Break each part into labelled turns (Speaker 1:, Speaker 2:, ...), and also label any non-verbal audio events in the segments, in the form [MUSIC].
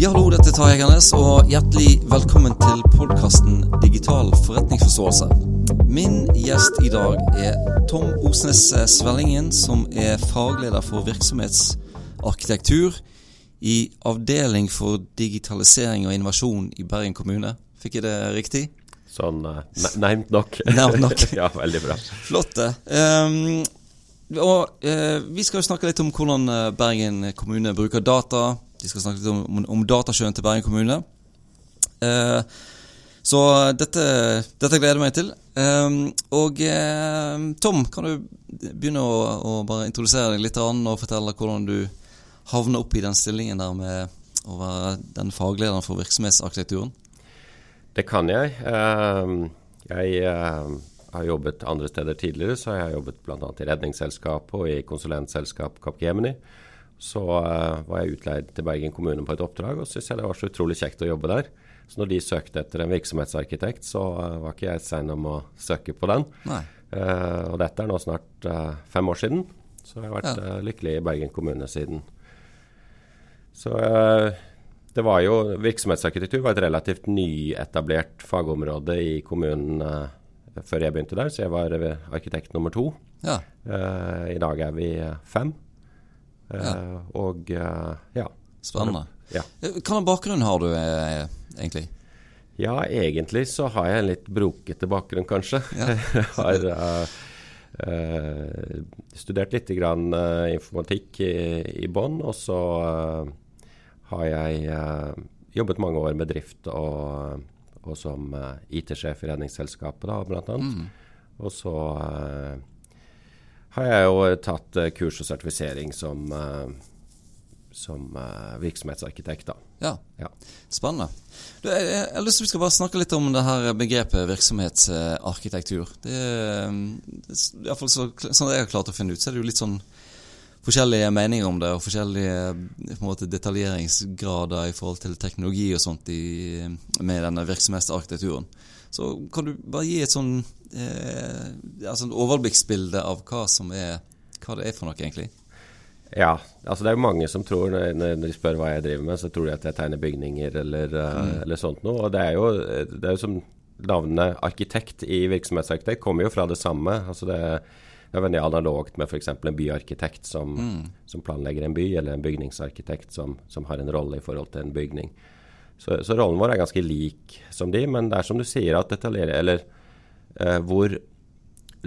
Speaker 1: Ja, hallo, dette er Tarjei Egernes, og hjertelig velkommen til podkasten Digital forretningsforståelse. Min gjest i dag er Tom Osnes Svellingen, som er fagleder for virksomhetsarkitektur i Avdeling for digitalisering og innovasjon i Bergen kommune. Fikk jeg det riktig?
Speaker 2: Sånn uh, nevnt nok.
Speaker 1: Nevnt nok. [LAUGHS]
Speaker 2: ja, veldig bra.
Speaker 1: Flott, det. Um, og uh, Vi skal jo snakke litt om hvordan eh, Bergen kommune bruker data. Vi skal snakke litt om, om datasjøen til Bergen kommune. Uh, så dette, dette, gleder jeg meg til. Um, og uh, Tom, kan du begynne å, å, bare introdusere deg litt og fortelle hvordan du havner opp i den stillingen der med å være den faglederen for virksomhetsarkitekturen?
Speaker 2: Det kan jeg. Uh, jeg har jobbet andre steder tidligere, så jeg har jobbet bl.a. i Redningsselskapet og i konsulentselskap Capgemini. Så uh, var jeg utleid til Bergen kommune på et oppdrag, og syntes jeg det var så utrolig kjekt å jobbe der. Så når de søkte etter en virksomhetsarkitekt, så uh, var ikke jeg sein om å søke på den. Uh, og dette er nå snart fem år siden, så jeg har vært ja. lykkelig i Bergen kommune siden. Så det var jo Virksomhetsarkitektur var et relativt nyetablert fagområde i kommunen før jeg begynte der, så jeg var arkitekt nummer to. Ja. I dag er vi fem. Ja. Eh, og eh, ja.
Speaker 1: Spennende. Ja. Hvilken bakgrunn har du egentlig?
Speaker 2: Ja, egentlig så har jeg en litt brokete bakgrunn, kanskje. Ja. [LAUGHS] jeg har uh, uh, studert litt grann, uh, informatikk i, i Bonn, og så har jeg jobbet mange år med drift og, og som IT-sjef i Redningsselskapet, da, blant annet. Mm. Og så har jeg jo tatt eh, kurs og sertifisering som, eh, som eh, virksomhetsarkitekt. da.
Speaker 1: Ja, ja. spennende. Du, jeg, har lyst til vi skal bare snakke litt om det her begrepet virksomhetsarkitektur. Det, det, i fall så, sånn jeg har klart å finne ut, så er det jo litt sånn forskjellige meninger om det, og forskjellige måte, detaljeringsgrader i forhold til teknologi og sånt i, med denne virksomhetsarkitekturen. Så kan du bare gi et sånn eh, altså overblikksbilde av hva, som er, hva det er for noe, egentlig?
Speaker 2: Ja, altså det er jo mange som tror, når de spør hva jeg driver med, så tror de at jeg tegner bygninger eller, eh, mm. eller sånt noe. Og det er jo, det er jo som navnet arkitekt i virksomhetsarkitekt kommer jo fra det samme. altså det det er veldig analogt med f.eks. en byarkitekt som, mm. som, planlegger en by, eller en bygningsarkitekt som, som, har en rolle i forhold til en bygning. Så, så, rollen vår er ganske lik som de, men det er som du sier at detaljere, eller eh, hvor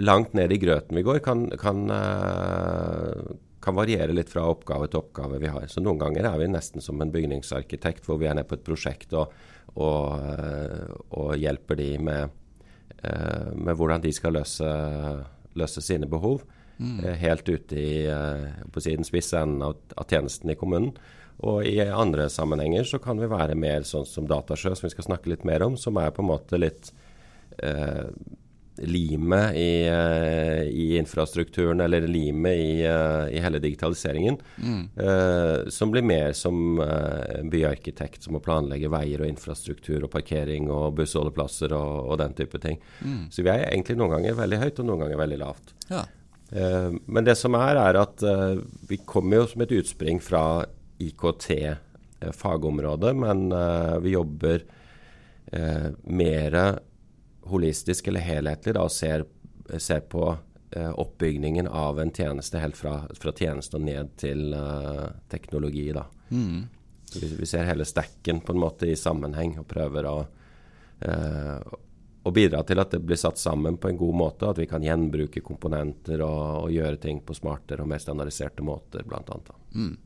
Speaker 2: langt ned i grøten vi går, kan, kan, eh, kan, variere litt fra oppgave til oppgave vi har. Så noen ganger er vi nesten som en bygningsarkitekt, hvor vi er nede på et prosjekt og, og, eh, og hjelper de med, eh, med hvordan de skal løse, løse sine behov. Mm. Eh, helt ute i på siden spisse enden av, av tjenesten i kommunen. Og i andre sammenhenger så kan vi være mer sånn som Datasjø, som vi skal snakke litt mer om, som er på en måte litt eh, limet i, uh, i, infrastrukturen, eller limet i, uh, i hele digitaliseringen. Mm. Eh, som blir mer som eh, byarkitekt som må planlegge veier og infrastruktur og parkering og bussholdeplasser og, og den type ting. Mm. Så vi er egentlig noen ganger veldig høyt og noen ganger veldig lavt. Ja. men det som er, er at vi kommer jo som et utspring fra IKT-fagområdet, men uh, vi jobber uh, mer holistisk eller helhetlig da, og ser, ser på oppbyggingen av en tjeneste helt fra, fra tjeneste og ned til teknologi. Da. Mm. Vi, vi, ser hele stacken på en måte i sammenheng og prøver å og bidra til at det blir satt sammen på en god måte, og at vi kan gjenbruke komponenter og, og gjøre ting på smartere og mer standardiserte måter, bl.a. Mm.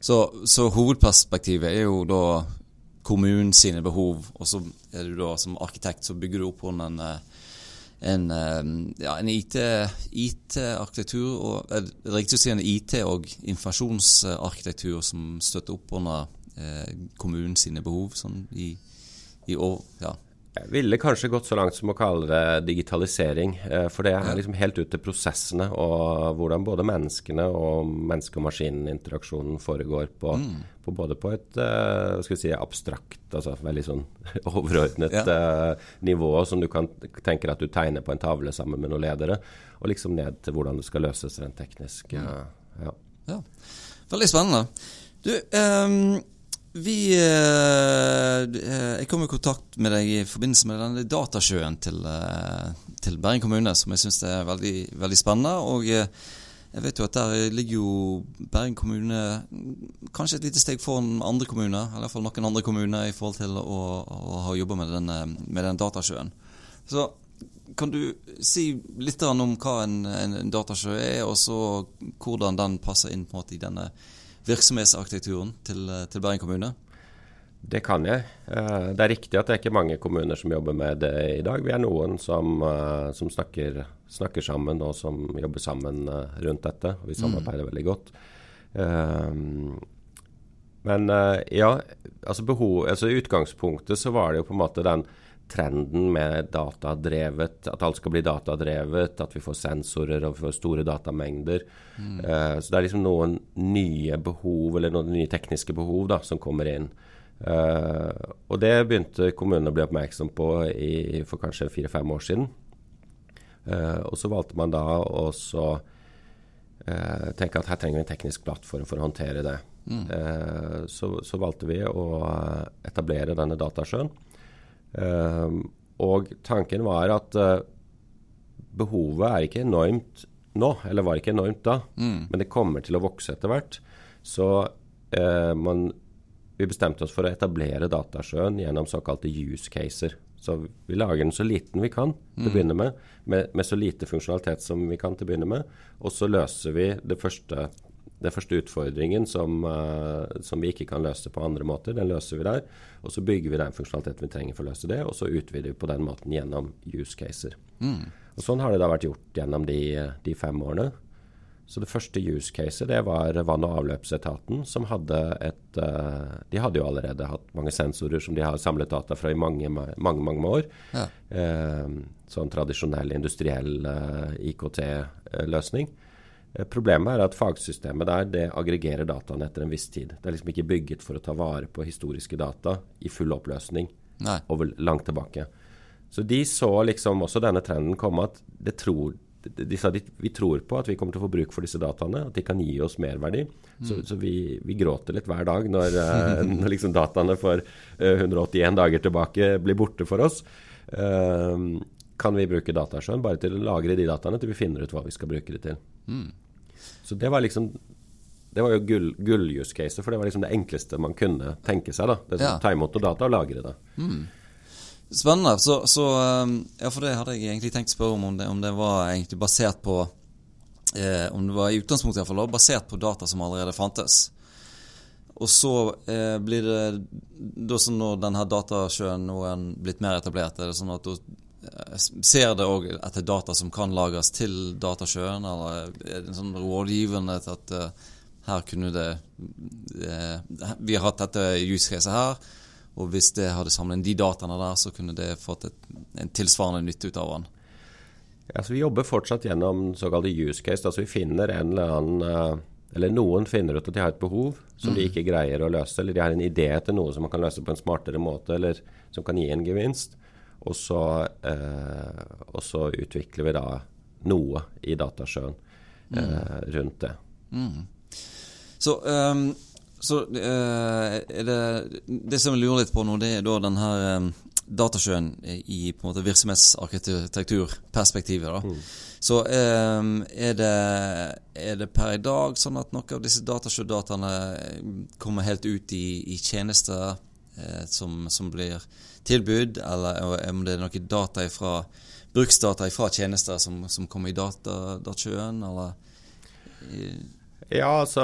Speaker 1: Så, så, hovedperspektivet er jo da kommunen sine behov, og så er du da som arkitekt så bygger du opp under en, eh, en, eh, ja, en IT-arkitektur, IT og er det riktig å si en IT- og informasjonsarkitektur som støtter opp under eh, kommunen sine behov sånn i, i år, ja,
Speaker 2: jeg ville kanskje gått så langt som å kalle det digitalisering. Eh, for det er liksom helt ut til prosessene og hvordan både menneskene og menneske- og maskininteraksjonen foregår på, mm. på både på et vi si, abstrakt, altså veldig sånn [LAUGHS] overordnet ja. uh, nivå som du kan tenke at du tegner på en tavle sammen med noen ledere, og liksom ned til hvordan det skal løses rent teknisk. Uh,
Speaker 1: ja. ja. Veldig spennende. Du, um vi eh, Jeg kom i kontakt med deg i forbindelse med denne datasjøen til, eh, til Bergen kommune, som jeg syns er veldig, veldig spennende. Og eh, jeg vet jo at der ligger jo Bergen kommune kanskje et lite steg foran andre kommuner, i hvert fall noen andre kommuner, i forhold til å, å ha jobba med, denne, med den datasjøen. Så kan du si litt om hva en, en datasjø er, og så hvordan den passer inn på en måte i denne virksomhetsarkitekturen til, til Bergen kommune?
Speaker 2: Det kan jeg. Eh, det er riktig at det er ikke mange kommuner som jobber med det i dag. Vi er noen som, eh, som snakker, snakker, sammen og som jobber sammen eh, rundt dette. Vi mm. samarbeider mm. veldig godt. Men ja, altså, behov, altså i utgangspunktet så var det jo på en måte den trenden med datadrevet, at alt skal bli datadrevet, at vi får sensorer og får store datamengder. Mm. Uh, så det er liksom noen nye behov, eller noen nye tekniske behov, da, som kommer inn. Uh, og det begynte kommunene å bli oppmerksom på i, for kanskje fire-fem år siden. Uh, og så valgte man da å tenke at her trenger vi en teknisk plattform for å håndtere det. Mm. Så, så, valgte vi å etablere denne datasjøen. Ehm, og tanken var at eh, behovet er ikke enormt nå, eller var ikke enormt da, mm. men det kommer til å vokse etter hvert. Så eh, man, vi bestemte oss for å etablere Datasjøen gjennom såkalte use caser. Så vi lager den så liten vi kan til å mm. begynne med, med, med, så lite funksjonalitet som vi kan til å begynne med. Og så løser vi det første den første utfordringen som, uh, som, vi ikke kan løse på andre måter, den løser vi der. Og så bygger vi den funksjonaliteten vi trenger for å løse det, og så utvider vi på den måten gjennom use caser. Mm. Og Sånn har det da vært gjort gjennom de, de, fem årene. Så det første use caset det var vann- og avløpsetaten, som hadde et uh, De hadde jo allerede hatt mange sensorer som de har samlet data fra i mange, mange, mange år. Ja. Uh, sånn tradisjonell industriell IKT-løsning. Eh, problemet er at fagsystemet der det aggregerer dataene etter en viss tid. Det er liksom ikke bygget for å ta vare på historiske data i full oppløsning Nei. over langt tilbake. Så de så liksom også denne trenden komme at det tror, de sa de, vi tror på at vi kommer til å få bruk for disse dataene, at de kan gi oss merverdi. Mm. Så, så vi, vi, gråter litt hver dag når, uh, [LAUGHS] når liksom dataene for uh, eh, 181 dager tilbake blir borte for oss. Uh, kan vi bruke dataskjønn bare til å lagre de dataene til vi finner ut hva vi skal bruke det til. Mm. Så det var liksom det var jo gull, gull use case, for det var liksom det enkleste man kunne tenke seg. da. Det er. Ta imot data og lagre det. Mm.
Speaker 1: Spennende. Så, så, um, ja, for det hadde jeg egentlig tenkt å spørre om, om det, om det var egentlig basert på eh, Om det var i utgangspunktet iallfall basert på data som allerede fantes. Og så eh, blir det da sånn når denne datasjøen nå er blitt mer etablert, er det sånn at da Ser det òg etter data som kan lagres til datasjøen, eller er det en sånn rådgivende til at uh, her kunne det uh, Vi har hatt dette use caset her, og hvis det hadde samlet inn de dataene der, så kunne det fått et, en tilsvarende nytte ut av den.
Speaker 2: Ja, Vi jobber fortsatt gjennom såkalte use case. altså Vi finner en eller annen eller noen finner ut at de har et behov som mm. de ikke greier å løse, eller de har en idé til noe som man kan løse på en smartere måte, eller som kan gi en gevinst. Og så, eh, og så utvikler vi da noe i datasjøen mm. eh, rundt det. Mm.
Speaker 1: Så, um, så uh, er det Det som jeg lurer litt på nå, det er da den her um, datasjøen i på en måte virksomhetsarkitekturperspektivet. Mm. Så um, er, det, er, det, per i dag sånn at noen av disse datasjødataene kommer helt ut i, i tjenester som, som blir tilbud, eller om det er noe data ifra, bruksdata fra tjenester som, som kommer i data, datasjøen, eller
Speaker 2: ja, altså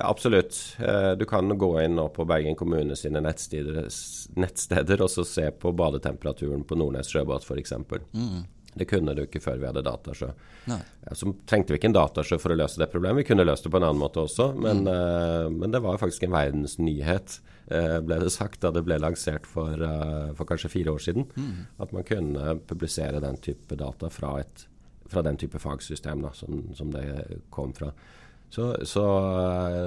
Speaker 2: absolutt. Eh, du kan gå inn nå på Bergen kommune sine nettsteder, nettsteder og så se på badetemperaturen på Nordnes sjøbåt f.eks. Mm. Det kunne du ikke før vi hadde datasjø. Så trengte vi ikke en datasjø for å løse det problemet. Vi kunne løst det på en annen måte også, men, mm. uh, men det var faktisk en verdensnyhet, ble det sagt, da det ble lansert for, uh, for kanskje fire år siden. Mm. At man kunne publisere den type data fra, et, fra den type fagsystem da, som, som, det kom fra. Så, så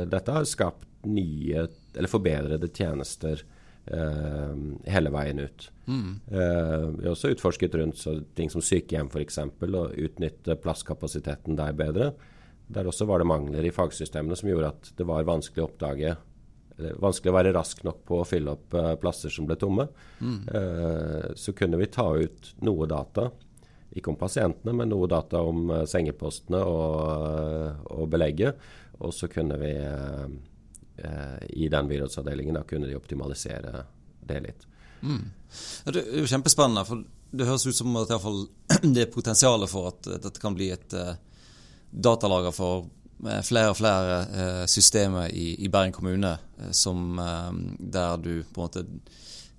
Speaker 2: dette har skapt nye, eller forbedrede tjenester Uh, hele veien ut. Mm. Uh, vi har også utforsket rundt ting som sykehjem f.eks. og utnytte plasskapasiteten der bedre. Der også var det mangler i fagsystemene som gjorde at det var vanskelig å oppdage vanskelig å være rask nok på å fylle opp uh, plasser som ble tomme. Mm. Uh, så kunne vi ta ut noe data, ikke om pasientene, men noe data om uh, sengepostene og, og, belegget. Og så kunne vi i den byrådsavdelingen da kunne de optimalisere det litt.
Speaker 1: Mm. Det er jo kjempespennende. for Det høres ut som at [CLEARS THROAT] det er potensialet for at dette kan bli et datalager for flere og flere eh, systemer i, i Bergen kommune eh, som, eh, der du på en måte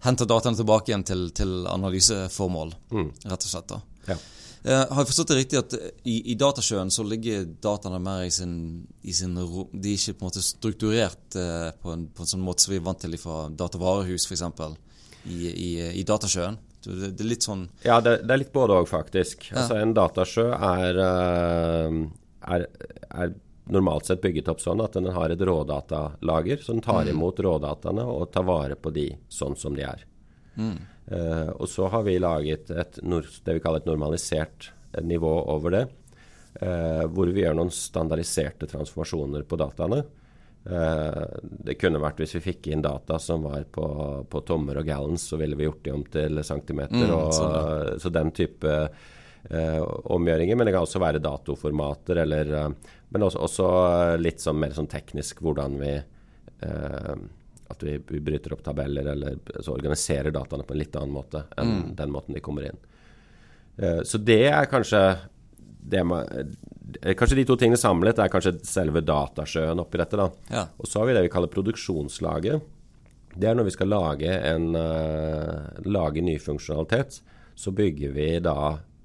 Speaker 1: henter dataene tilbake igjen til, til analyseformål, mm. rett og slett. da. Ja. Har jeg forstått det riktig at i, i datasjøen så ligger dataene mer i sin, i sin, De er ikke på en måte strukturert på en, på en sånn måte som vi er vant til fra datavarehus f.eks. I, i, i datasjøen? Det, det, er litt sånn
Speaker 2: Ja, det, det er litt både òg, faktisk. Ja. Altså En datasjø er, er, er normalt sett bygget opp sånn at den har et rådatalager, den tar mm. imot rådataene og tar vare på de sånn som de er. Mm. Uh, og så har vi laget et, det vi kaller et normalisert nivå over det, uh, hvor vi gjør noen standardiserte transformasjoner på dataene. Uh, det kunne vært hvis vi fikk inn data som var på, på tommer og gallons, så ville vi gjort de om til centimeter. Mm, og, sånn. Så den type omgjøringer. Men det kan også være datoformater eller men også, også litt sånn mer sånn teknisk hvordan vi eh, At vi, bryter opp tabeller eller så organiserer dataene på en litt annen måte enn mm. den måten de kommer inn. Eh, så det er kanskje det med, eh, Kanskje de to tingene samlet er kanskje selve datasjøen oppi dette. da. Ja. Og så har vi det vi kaller produksjonslaget. Det er når vi skal lage en uh, lage ny funksjonalitet. Så bygger vi da Eh,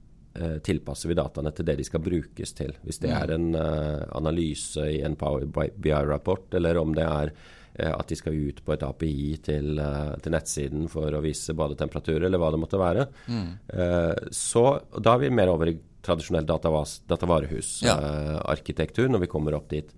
Speaker 2: tilpasser vi dataene til det de skal brukes til. Hvis det er en uh, analyse i en Power BI-rapport, eller om det er uh, at de skal ut på et API til, uh, til, nettsiden for å vise badetemperatur, eller hva det måtte være. Mm. så da er vi mer over i tradisjonell datavarehusarkitektur ja. når vi kommer opp dit.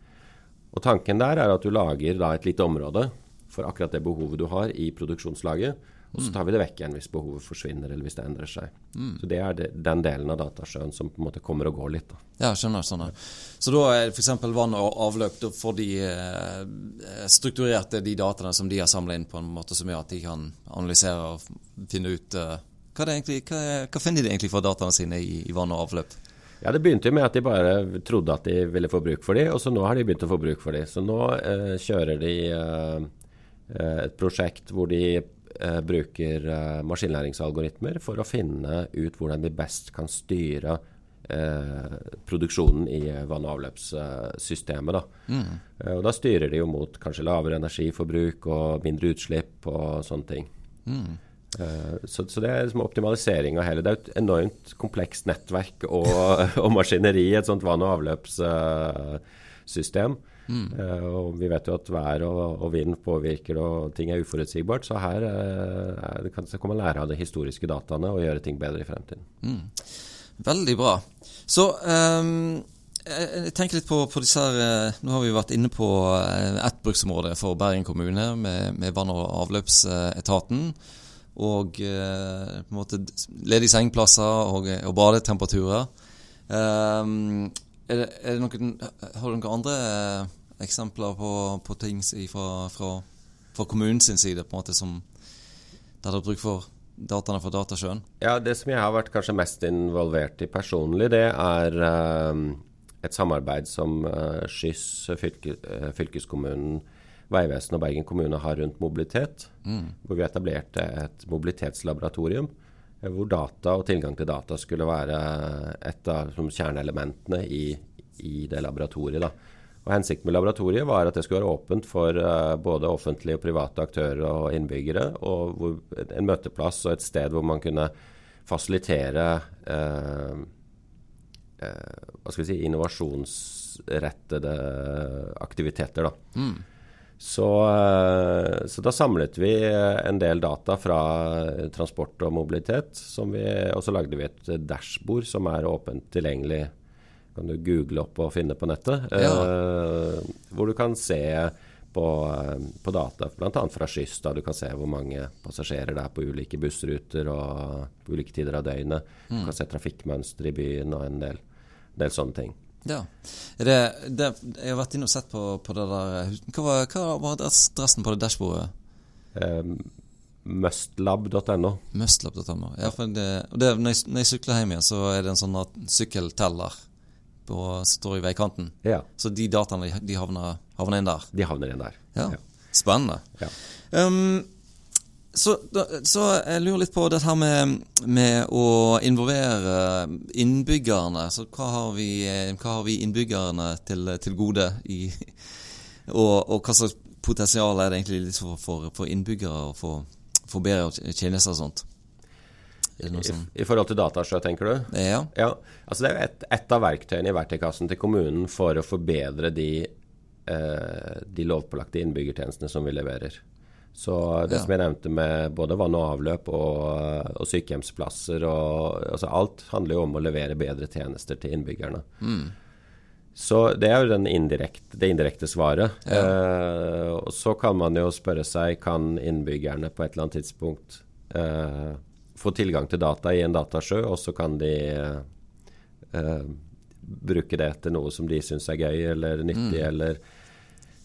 Speaker 2: Og Tanken der er at du lager da et lite område for akkurat det behovet du har i produksjonslaget. Og så tar vi det vekk igjen hvis behovet forsvinner eller hvis det endrer seg. Mm. Så Det er det, den delen av datasjøen som på en måte kommer og går litt. Da.
Speaker 1: Ja, skjønner. skjønner. Så da er f.eks. vann og avløp, da får de eh, strukturert de dataene som de har samla inn på en måte som gjør at de kan analysere og finne ut eh, hva, egentlig, hva, hva, finner de egentlig for dataene sine i, i vann og avløp?
Speaker 2: Ja, Det begynte jo med at de bare trodde at de ville få bruk for de, og så nå har de begynt å få bruk for de. Så nå eh, kjører de eh, eh et prosjekt hvor de bruker eh, maskinlæringsalgoritmer for å finne ut hvordan vi best kan styre eh, produksjonen i vann- og avløpssystemet. Da. Mm. Eh, og da styrer de jo mot kanskje lavere energiforbruk og mindre utslipp og sånne ting. Mm. Eh, så, så, det er liksom optimalisering av hele Det er et enormt komplekst nettverk og, [LAUGHS] og maskineri, et sånt vann- og avløpssystem. Mm. Uh, og vi vet jo at vær og, og, vind påvirker og ting er uforutsigbart. Så her uh, kan, man lære av de historiske dataene og gjøre ting bedre i fremtiden. Mm.
Speaker 1: Veldig bra. Så um, jeg tenker litt på, på, disse her eh, Nå har vi vært inne på ett bruksområde for Bergen kommune med, med vann- og avløpsetaten. Og uh, på en måte ledige sengeplasser og, og badetemperaturer. Um, er det, er det noen, har du noen andre eh, eksempler på, på ting fra, fra, fra kommunens side på en måte som der det er bruk for dataene fra Datasjøen?
Speaker 2: Ja, Det som jeg har vært kanskje mest involvert i personlig, det er uh, et samarbeid som uh, Skyss, fylke, fylkeskommunen, Vegvesenet og Bergen kommune har rundt mobilitet. Mm. Hvor vi etablerte et mobilitetslaboratorium hvor data og tilgang til data skulle være et av kjerneelementene i, i, det laboratoriet. Da. Og Hensikten med laboratoriet var at det skulle være åpent for uh, både offentlige og private aktører og innbyggere. Og hvor, en møteplass og et sted hvor man kunne fasilitere uh, uh, si, innovasjonsrettede aktiviteter. Da. Mm. Så, eh, så, da samlet vi en del data fra transport og mobilitet. Vi, og så lagde vi et dashbord som er åpent tilgjengelig. Kan du google opp og finne på nettet. Ja. Eh, hvor du kan se på, på data, bl.a. fra Skyss. Da du kan se hvor mange passasjerer det er på ulike bussruter og på ulike tider av døgnet. Mm. Du kan se trafikkmønster i byen og en del, del sånne ting.
Speaker 1: Ja. Det, det, jeg har vært inne og sett på, på det der Hva var, hva var adressen på det dashbordet?
Speaker 2: Um, Mustlab.no.
Speaker 1: Mustlab.no. Ja, for det, det, når, jeg, når jeg sykler hjem igjen, så er det en sånn sykkelteller på, som står i veikanten.
Speaker 2: Ja.
Speaker 1: Så de dataene de havner, havner inn der.
Speaker 2: De havner inn der.
Speaker 1: Ja. Spennende.
Speaker 2: Ja.
Speaker 1: Um, så, så, jeg lurer litt på dette her med, med å involvere innbyggerne. Så hva har vi, hva har vi innbyggerne til, til gode i og, og, hva slags potensial er det egentlig for, for, for innbyggere å få, bedre tjenester og sånt?
Speaker 2: I, I, forhold til datasjø, tenker du?
Speaker 1: Ja.
Speaker 2: ja altså det er jo ett et av verktøyene i verktøykassen til kommunen for å forbedre de, eh, de lovpålagte innbyggertjenestene som vi leverer. Så det ja. som jeg nevnte med både vann og avløp og, og sykehjemsplasser og altså Alt handler jo om å levere bedre tjenester til innbyggerne. Mm. Så det er jo indirekte, det indirekte svaret. Ja. Eh, og så kan man jo spørre seg kan innbyggerne på et eller annet tidspunkt eh, få tilgang til data i en datasjø, og så kan de eh, bruke det til noe som de syns er gøy eller nyttig, mm. eller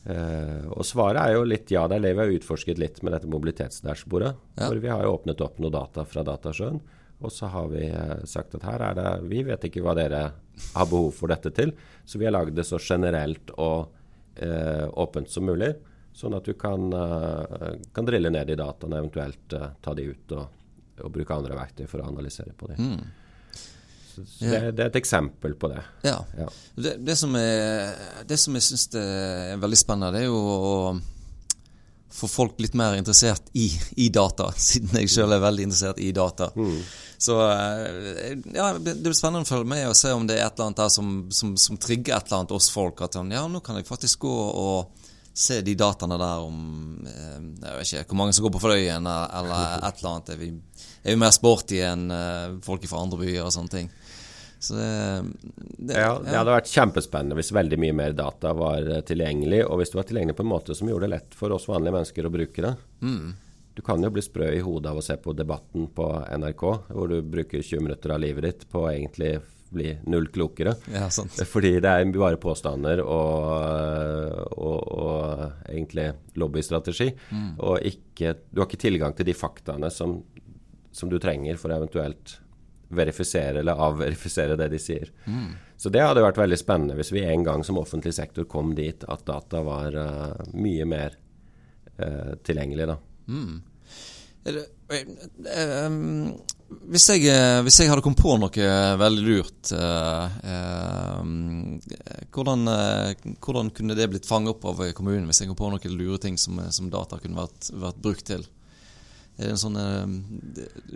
Speaker 2: Uh, og svaret er jo litt ja. Der vi har utforsket litt med dette mobilitetsdashbordet. Ja. Hvor vi har jo åpnet opp noe data fra datasjøen. Og så har vi uh, sagt at her er det Vi vet ikke hva dere har behov for dette til. Så vi har lagd det så generelt og uh, åpent som mulig. Sånn at du kan, kan drille ned de dataene, eventuelt ta de ut og, og, bruke andre verktøy for å analysere på de. Mm. Så det, det, er et eksempel på det.
Speaker 1: Ja. ja. Det, det, som er, det som jeg syns er veldig spennende, det er jo å få folk litt mer interessert i, i data, [LAUGHS] siden jeg sjøl er veldig interessert i data. Mm. Så eh, ja, det blir spennende å følge med og se om det er et eller annet der som, som, som trigger et eller annet oss folk. At ja, nå kan jeg faktisk gå og se de dataene der om eh, Jeg vet ikke hvor mange som går på Fløyen, eller et eller annet. Er vi, er vi mer sporty enn eh, folk fra andre byer og sånne ting?
Speaker 2: Så det, det, ja, det hadde vært kjempespennende hvis veldig mye mer data var eh, tilgjengelig, og hvis det var tilgjengelig på en måte som gjorde det lett for oss vanlige mennesker å bruke det. Mm. Du kan jo bli sprø i hodet av å se på Debatten på NRK, hvor du bruker 20 minutter av livet ditt på å egentlig bli null klokere.
Speaker 1: Ja, [LAUGHS]
Speaker 2: Fordi det er bare påstander og, og, og egentlig lobbystrategi. Mm. Og ikke, du har ikke tilgang til de faktaene som, som du trenger for eventuelt verifisere eller avverifisere det de sier. Mm. Så det hadde vært veldig spennende hvis vi en gang som offentlig sektor kom dit at data var uh, mye mer uh, tilgjengelig, da. Mm.
Speaker 1: Det, um, hvis, jeg, hvis, jeg, hadde kommet på noe veldig lurt, uh, hvordan, hvordan, kunne det blitt fanget opp av kommunen hvis jeg kom på noen lure ting som, som data kunne vært, vært brukt til? Er en sånn, eh,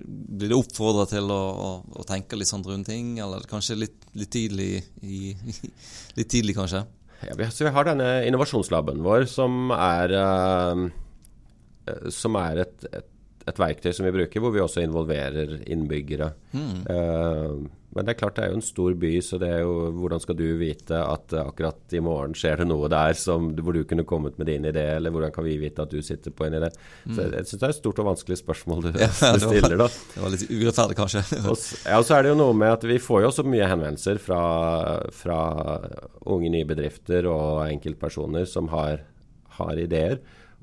Speaker 1: blir det oppfordra til å, å, å, tenke litt sånn rundt ting, eller kanskje litt, litt, tidlig, i, [LAUGHS] litt tidlig, kanskje?
Speaker 2: Ja, vi, vi har denne innovasjonslaben vår, som er, uh, som er et, et, et, verktøy som vi bruker, hvor vi også involverer innbyggere. Mm. Uh, men det er klart det er jo en stor by, så det er jo hvordan skal du vite at akkurat i morgen skjer det noe der som, hvor du kunne kommet med din idé, eller hvordan kan vi vite at du sitter på en idé? Mm. Så jeg syns det er et stort og vanskelig spørsmål du, [LAUGHS] ja, du stiller, da.
Speaker 1: Det var litt urettferdig, kanskje. [LAUGHS]
Speaker 2: og, ja, og så er det jo noe med at vi får jo også mye henvendelser fra, fra unge nye bedrifter og enkeltpersoner som har, har ideer.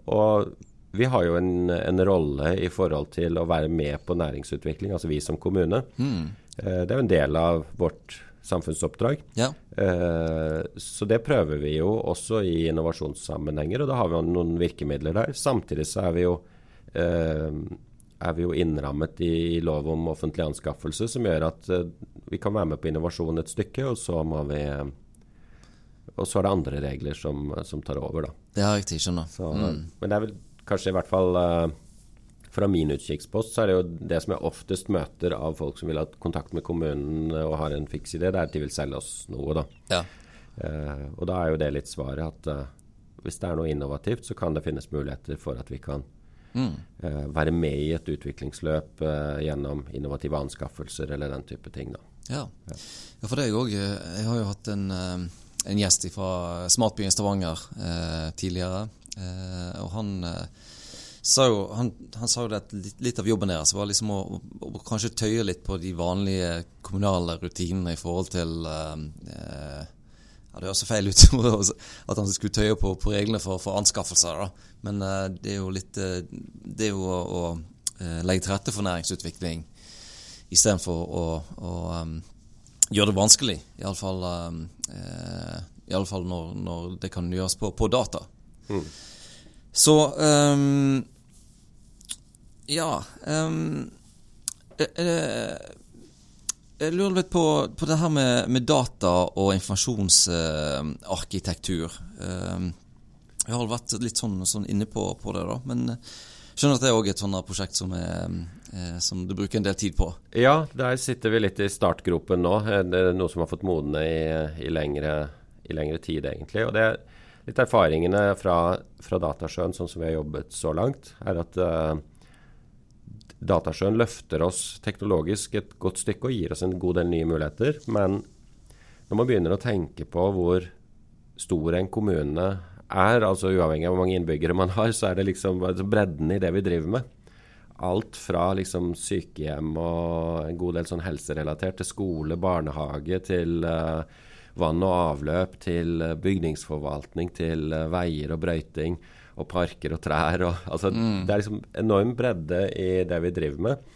Speaker 2: Og vi har jo en, en, rolle i forhold til å være med på næringsutvikling, altså vi som kommune. Mm. Eh, det er jo en del av vårt samfunnsoppdrag.
Speaker 1: Ja.
Speaker 2: Eh, så det prøver vi jo også i innovasjonssammenhenger, og da har vi noen virkemidler der. Samtidig så er vi jo, eh, er vi jo innrammet i lov om offentlig anskaffelse, som gjør at vi kan være med på innovasjon et stykke, og så må vi og så er det andre regler som, som tar over, da.
Speaker 1: Det har jeg ikke skjønner.
Speaker 2: Så, mm. Men det er vel kanskje i hvert fall fra min utkikkspost så er det jo det som jeg oftest møter av folk som vil ha kontakt med kommunen og har en fiks idé, det er at de vil selge oss noe, da.
Speaker 1: Ja.
Speaker 2: Eh, og da er jo det litt svaret at eh, hvis det er noe innovativt, så kan det finnes muligheter for at vi kan mm. eh, være med i et utviklingsløp eh, gjennom innovative anskaffelser eller den type ting, da.
Speaker 1: Ja, ja. ja for det jeg òg. Jeg har jo hatt en, eh, en gjest fra Smartbyen Stavanger eh, tidligere, og han sa jo, han, han, sa jo at litt, litt, av jobben deres var liksom å, å, å, kanskje tøye litt på de vanlige kommunale rutinene i forhold til eh, ja, Det høres feil ut [LAUGHS] at han skulle tøye på, på reglene for, for, anskaffelser, da. Men eh, det er jo litt Det er jo å, å legge til rette for næringsutvikling istedenfor å, å um, gjøre det vanskelig. Iallfall um, uh, fall når, når det kan gjøres på, på data. Mm. Så um, Ja. Um, jeg, jeg, lurer litt på, på det her med, med data og informasjonsarkitektur. Uh, jeg har vært litt sånn, sånn inne på, på, det, da. Men skjønner at det er òg et sånt prosjekt som, er, uh, som, du bruker en del tid på.
Speaker 2: Ja, der sitter vi litt i startgropen nå. Det er noe som har fått modne i, i, lengre, i lengre, tid, egentlig. Og det er litt erfaringene fra, fra Datasjøen, sånn som vi har jobbet så langt, er at uh, Datasjøen løfter oss teknologisk et godt stykke og gir oss en god del nye muligheter. Men når man begynner å tenke på hvor stor en kommune er, altså uavhengig av hvor mange innbyggere man har, så er det liksom altså bredden i det vi driver med. Alt fra liksom sykehjem og en god del sånn helserelatert til skole, barnehage, til uh, vann og avløp til eh, bygningsforvaltning, til eh, veier og brøyting og parker og trær. Og, [LAUGHS] altså, mm. Det er liksom enorm bredde i det vi driver med.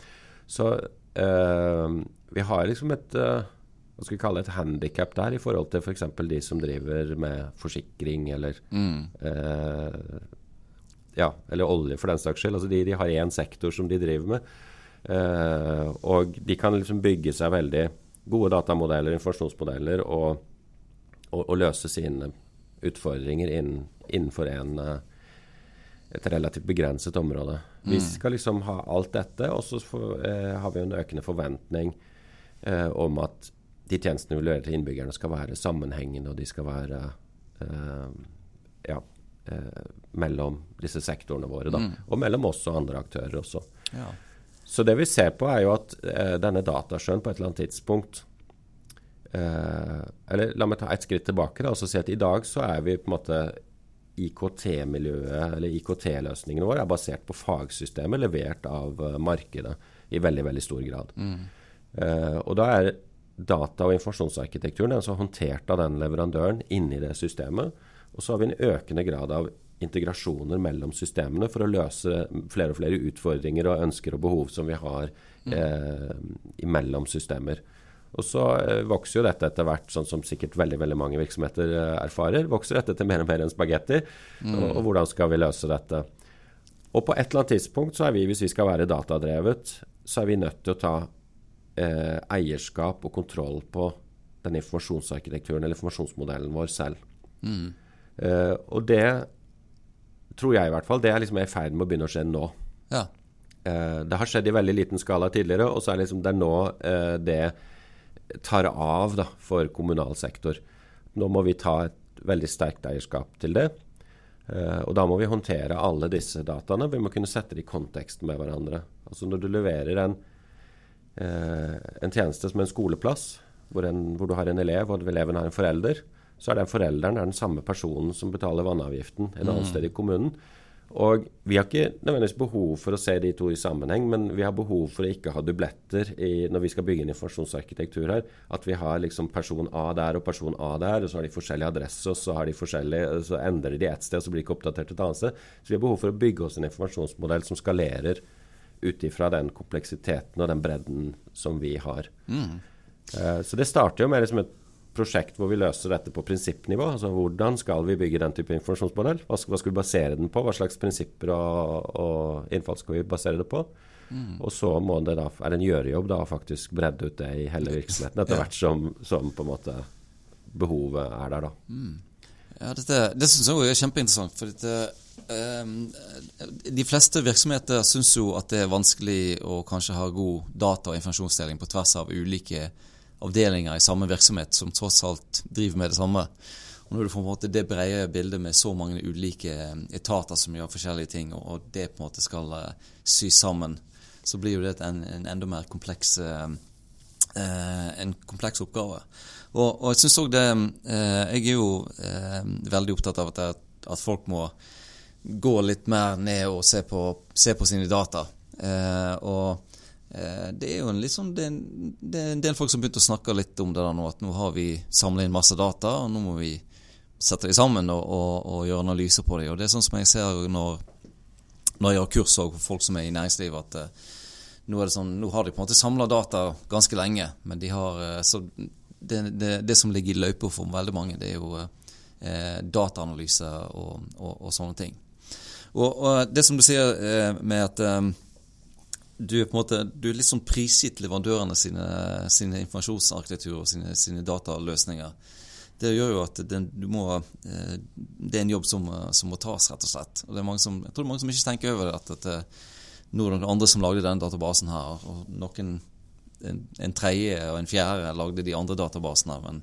Speaker 2: Så øh, vi har liksom et øh, hva skal vi kalle et handikap der i forhold til f.eks. For de som driver med forsikring eller mm. øh, ja, eller olje for den saks skyld. Altså de, de har én sektor som de driver med. Og de kan liksom bygge seg veldig gode datamodeller, informasjonsmodeller, og å, å løse sine utfordringer innen, innenfor en, eh, et relativt begrenset område. Mm. Vi skal liksom ha alt dette, og så eh, har vi en økende forventning eh, om at de tjenestene vi leverer til innbyggerne, skal være sammenhengende, og de skal være eh, ja, eh, mellom disse sektorene våre. Da. Mm. Og mellom oss og andre aktører også. Ja. Så det vi ser på, er jo at eh, denne datasjøen på et eller annet tidspunkt eller la meg ta et skritt tilbake da, og si at i dag så er vi på en måte IKT-miljøet, eller IKT-løsningene våre, er basert på fagsystemet levert av uh, markedet i veldig veldig stor grad. Mm. Uh, og da er data- og informasjonsarkitekturen altså håndtert av den leverandøren inni det systemet. Og så har vi en økende grad av integrasjoner mellom systemene for å løse flere og flere utfordringer og ønsker og behov som vi har mm. eh, mellom systemer. Og så eh, vokser jo dette etter hvert, sånn som sikkert veldig veldig mange virksomheter eh, erfarer, vokser dette til mer og mer enn spagetti. Mm. Og, og, hvordan skal vi løse dette? Og på et eller annet tidspunkt så er vi, hvis vi skal være datadrevet, så er vi nødt til å ta eh, eierskap og kontroll på den informasjonsarkitekturen eller informasjonsmodellen vår selv. Mm. Eh, og det tror jeg i hvert fall, det er liksom i ferd med å begynne å skje nå. Ja. Eh, det har skjedd i veldig liten skala tidligere, og så er liksom det er nå eh, det tar av da, for kommunal sektor. Nå må vi ta et veldig sterkt eierskap til det. Uh, og da må vi håndtere alle disse dataene. Vi må kunne sette det i kontekst med hverandre. Altså Når du leverer en, uh, en tjeneste som en skoleplass, hvor, en, hvor, du har en elev og eleven har en forelder, så er den forelderen er den samme personen som betaler vannavgiften et annet mm. sted i kommunen. Og vi har ikke nødvendigvis behov for å se de to i sammenheng, men vi har behov for å ikke ha dubletter i, når vi skal bygge en informasjonsarkitektur her. At vi har liksom person A der og person A der, og så har de forskjellig adresse, og så, har de så endrer de ett sted, og så blir de ikke oppdatert et annet sted. Så vi har behov for å bygge oss en informasjonsmodell som skalerer ut ifra den kompleksiteten og den bredden som vi har. Mm. Uh, så det starter jo med liksom et prosjekt hvor vi løser dette på prinsippnivå. altså Hvordan skal vi bygge den type informasjonsmodell? Hva skal, hva skal vi basere den på? Hva slags prinsipper og, og innfall skal vi basere det på? Mm. Og så må det da, er det en gjørejobb da faktisk bredde ut det i hele virksomheten etter hvert som, som, på en måte behovet er der, da. Mm.
Speaker 1: Ja, dette, det syns jeg er kjempeinteressant. for dette, um, De fleste virksomheter syns jo at det er vanskelig å kanskje ha god data- og informasjonsdeling på tvers av ulike avdelinger i samme virksomhet som tross alt driver med det samme. Og Når du får på en måte det brede bildet med så mange ulike eh, etater som gjør forskjellige ting, og det på en måte skal sy sys sammen, så blir jo det en, en enda mer kompleks, uh, en kompleks oppgave. Og, og jeg synes også det Jeg er jo veldig opptatt av at, at, folk må gå litt mer ned og se på, se på sine data. og eh, det er jo en litt sånn det er, det er en del folk som begynte å snakke litt om det der nå, at nå har vi samla inn masse data, og nå må vi sette de sammen og, og, og gjøre analyser på dem. Og det er sånn som jeg ser når, når jeg har kurs for folk som er i næringslivet, at eh, nå, sånn, nå har de på en måte samla data ganske lenge, men de har eh, så det, det, det som ligger i løypa for veldig mange, det er jo eh, dataanalyse og, og, sånne ting. Og, det som du sier eh, med at eh, du er på en måte du er litt sånn prisgitt leverandørene sine, sine informasjonsarkitektur og sine, sine, dataløsninger. Det gjør jo at den, må, eh, det er en jobb som, som, må tas, rett og slett. Og det er mange som, jeg tror det er mange som ikke tenker over det. At, at eh, nå er det noen andre som lagde denne databasen her, og noen en, en tredje og en fjerde lagde de andre databasene. Men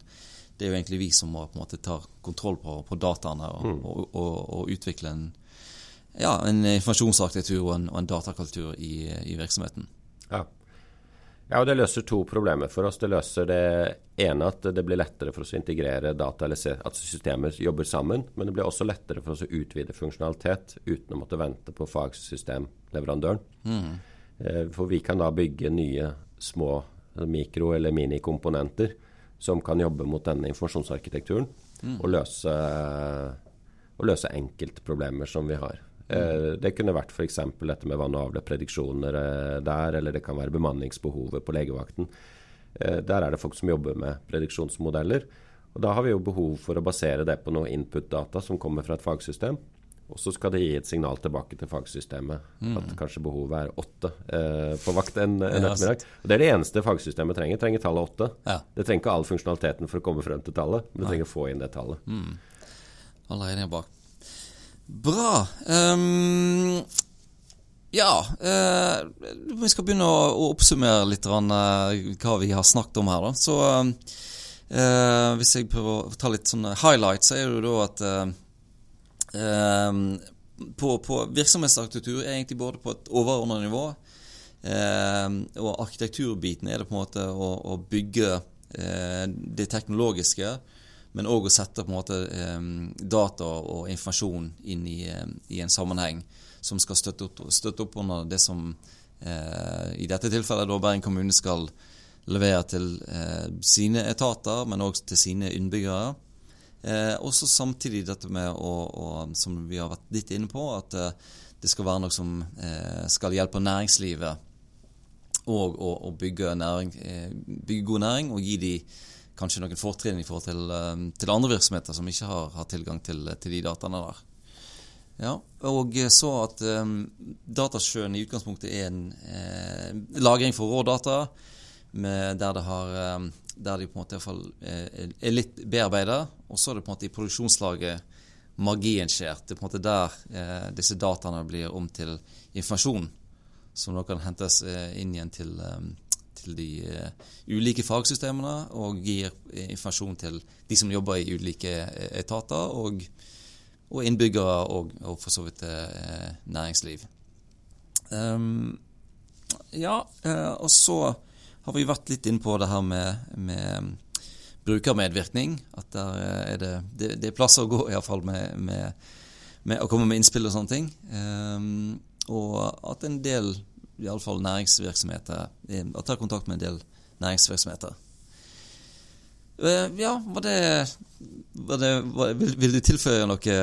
Speaker 1: det er jo egentlig vi som må på en måte ta kontroll på, på dataene og, mm. og, og, og, utvikle en, ja, en informasjonsarkitektur og en, og en datakultur i, i virksomheten.
Speaker 2: Ja. ja. og det løser to problemer for oss. Det løser det ene at det blir lettere for oss å integrere data, eller se at systemer jobber sammen. Men det blir også lettere for oss å utvide funksjonalitet uten å måtte vente på fagsystemleverandøren. Mm. Eh, for vi kan da bygge nye små mikro- eller minikomponenter som kan jobbe mot denne informasjonsarkitekturen mm. og, løse, og løse enkeltproblemer som vi har. Mm. Det kunne vært f.eks. dette med vann- og avløpsprediksjoner eh, der, eller det kan være bemanningsbehovet på legevakten. Eh, der er det folk som jobber med prediksjonsmodeller. Og Da har vi jo behov for å basere det på noe input-data som kommer fra et fagsystem. Og så skal det gi et signal tilbake til fagsystemet mm. at kanskje behovet er åtte eh, på vakt en, en ettermiddag. Og Det er det eneste fagsystemet trenger. Trenger tallet åtte. Ja. Det trenger ikke all funksjonaliteten for å komme frem til tallet, men det trenger å få inn det tallet. Mm.
Speaker 1: Alle er bak. Bra. Um, ja, uh, vi skal begynne å, å oppsummere litt rann, uh, hva vi har snakket om her. Da. Så uh, hvis jeg prøver å ta litt sånne highlights, så er det jo da at Ehm, på, på virksomhetsarkitektur er egentlig både på et overordnet nivå eh, og arkitekturbiten er det på en måte å, å bygge eh, det teknologiske, men òg å sette på en måte eh, data og informasjon inn i, i, en sammenheng som skal støtte opp, støtte opp under det som i dette tilfellet da Bergen kommune skal levere til sine etater, men òg til sine innbyggere. Eh, også samtidig dette med å, å, som vi har vært litt inne på, at eh, det skal være noe som eh, skal hjelpe næringslivet og å bygge, næring, eh, bygge, god næring og gi de kanskje noen fortrinn i forhold til, eh, til, andre virksomheter som ikke har, har tilgang til, til, de dataene der. Ja, og så at um, datasjøen i utgangspunktet er en eh, lagring for rådata, der det har um, der de på en måte iallfall eh, er litt bearbeida. Og så er det på en måte i produksjonslaget magien skjer. Det er på en måte der eh, disse dataene blir om til informasjon, som da kan hentes eh, inn igjen til, til de eh, ulike fagsystemene, og gir informasjon til de som jobber i ulike eh, etater, og, og innbyggere og, og, for så vidt næringsliv. Um, ja, og så har vi vært litt inn på det her med, med brukermedvirkning. At er det, det, det, er plasser å gå, iallfall, med, med, med å komme med innspill og sånne ting. Um, og at en del, iallfall næringsvirksomheter, og tar kontakt med en del næringsvirksomheter. Uh, ja, var det det, vil, vil, du tilføye noe,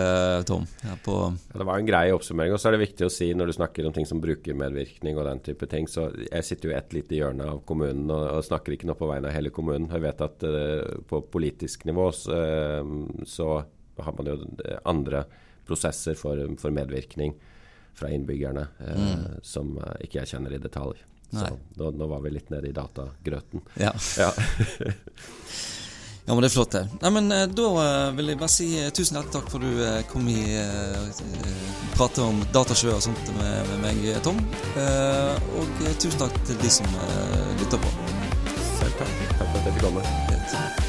Speaker 1: Tom? Ja,
Speaker 2: det var en grei oppsummering. Og så er det viktig å si når du snakker om ting som brukermedvirkning og den type ting, så jeg sitter jo et lite hjørne av kommunen og, og, snakker ikke noe på vegne av hele kommunen. Jeg vet at uh, på politisk nivå så, uh, så, har man jo andre prosesser for, for medvirkning fra innbyggerne uh, mm. som ikke jeg kjenner i detalj. Så nå, nå, var vi litt nede i datagrøten. Ja. [LAUGHS] ja.
Speaker 1: Ja, men det er flott, det. Nei, men eh, Da eh, vil jeg bare si eh, tusen hjertelig takk for du kom i prate om datasjø og sånt med, med meg, Tom. Og tusen takk til de som lytter på.
Speaker 2: Selv takk. Takk for at jeg fikk komme.